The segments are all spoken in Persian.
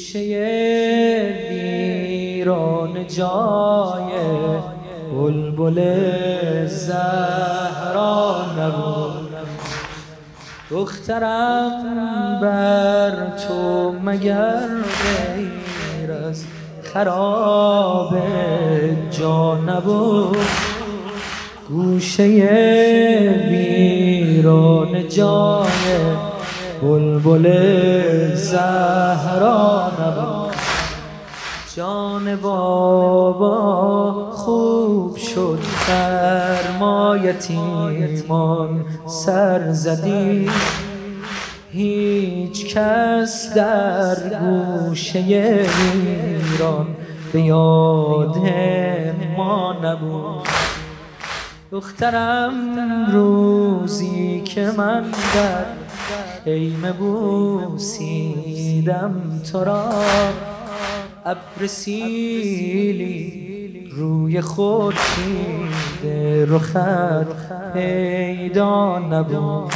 گوشه ویران جای بلبل زهرا نبود. دخترم بر تو مگر غیر از خراب جا نبود. گوشه ویران جای بلبل زهرا نبود جان بابا خوب شد فرمایتیمان سر زدی. هیچ کس در گوشه ایران به یاد ما نبود. دخترم روزی که من در خیمه بوسیدم تو را. ابر سیلی روی خورشید رخت پیدا نبود.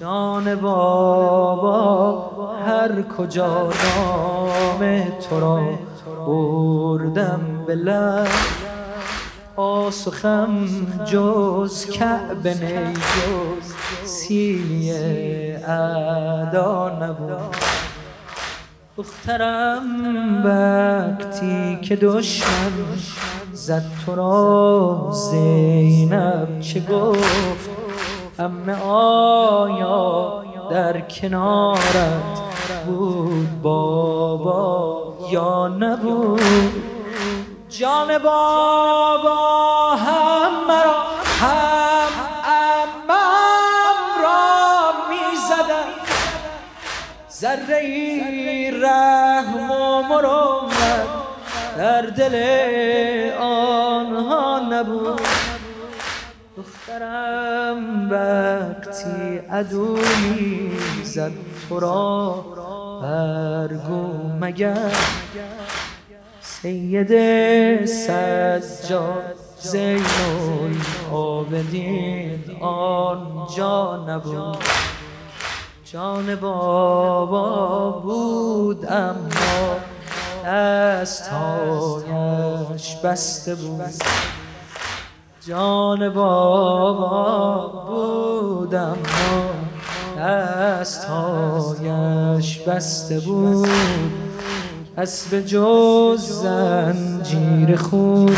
جان بابا هر کجا نام تو را بردم به پاسخم جز کعبه نی جز سیلی ادا نبود. دخترم وقتی که دشمن زد تو را زینب چه گفت؟ امه آیا در کنارت بود بابا یا نبود؟ جان بابا هم مرا هم امم را می زدن ذره ای رحم و مروت در دل آنها نبود. دخترم وقتی عدو زد تو را برگو مگر؟ سید سجاد زین العابدین آنجا نبود. جان بابا بود اما دستهایش بسته بود. جان بابا بود اما دستهایش بسته بود. پس به جز زنجیر خونی.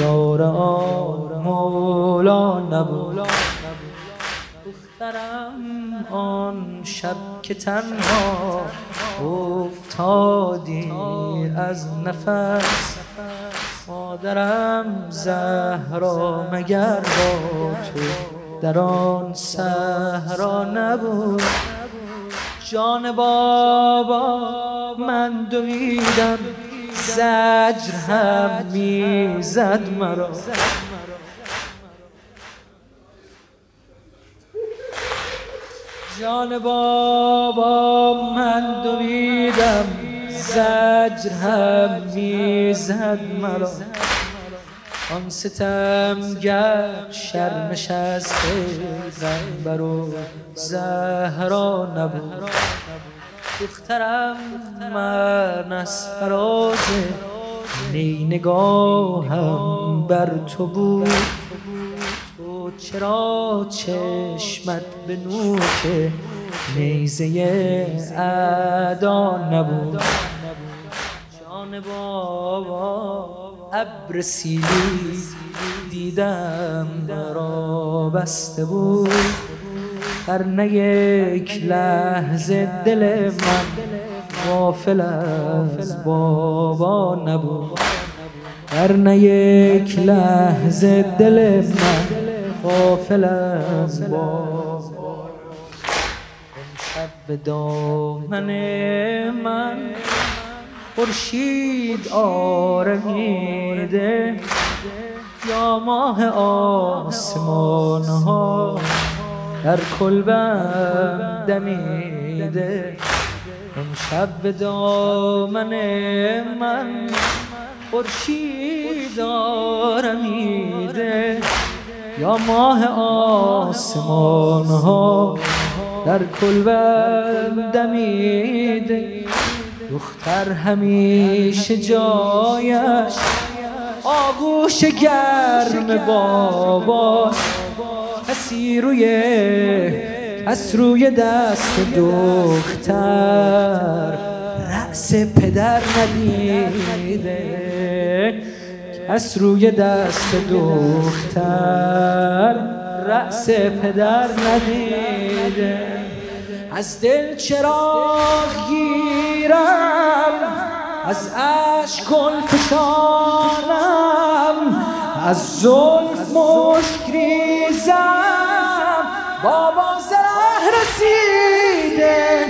یار آن مولا نبود. دخترم آن شب که تنها افتادی از نفس. مادرم زهرا مگر با تو در آن صحرا نبود؟ جان بابا من دویدم زجر هم می‌زد مرا. جان بابا من دویدم زجر هم می‌زد مرا. آن ستمگر شرمش از پیغمبر و زهرا نبود. دخترم من از فراز نی نگاهم بر تو بود. تو چرا چشمت به نوک نیزه ادا نبود؟ جان بابا ابر سیلی دیدم را بسته بود. هر نه یک لحظه دل من غافل از بابا نبود. هر نه یک لحظه دل من غافل از بابا امشب به دامن من خورشید آرمیده. یا ماه آسمان ها در کلبم دمیده امشب به دامن من خورشید آرمیده یا ماه آسمان ها در کلبم دمیده دختر همیشه جایش آغوش گرم باباست. کسی روی از روی دست دختر. رأس پدر ندیده. از روی دست دختر. رأس پدر ندیده. از دل چراغ گیرم. از عشق فشانم. از ظلف مشک ریزم. بابا زره رسیده.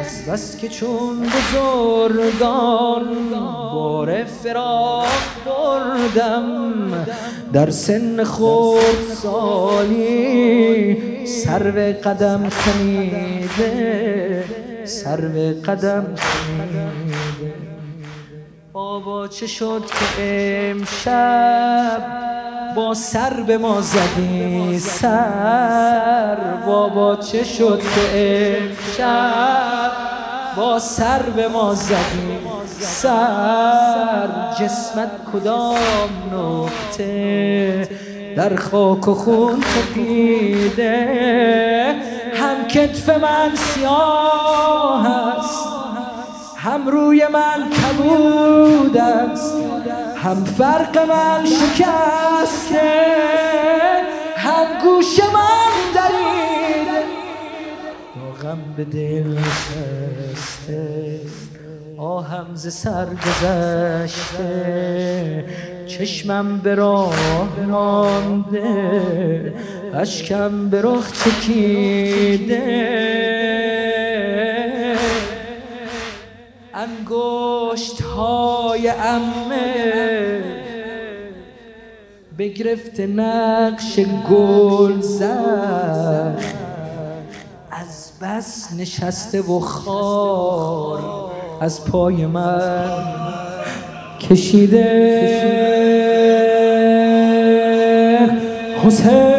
بس بس که چون بزرگان بار فراق بردم در سن خود سالی سر قدم خمیده سر قدم خمیده بابا چه شد که امشب با سر به ما زدی سر. بابا چه شد که امشب با سر به ما زدی سر. جسمت کدام نقطه؟ در خاک و خون تپیده. هم کتف من سیاه است. هم روی من کبود است هم فرق من شکسته هم گوش من درید. غم به دل نشسته آهم ز سر گذشته. چشمم به راه مانده اشکم به رخ چکیده. انگشت های امه بگرفت نقش گل زخ از بس نشسته و خار از پای من کشیده. حسین.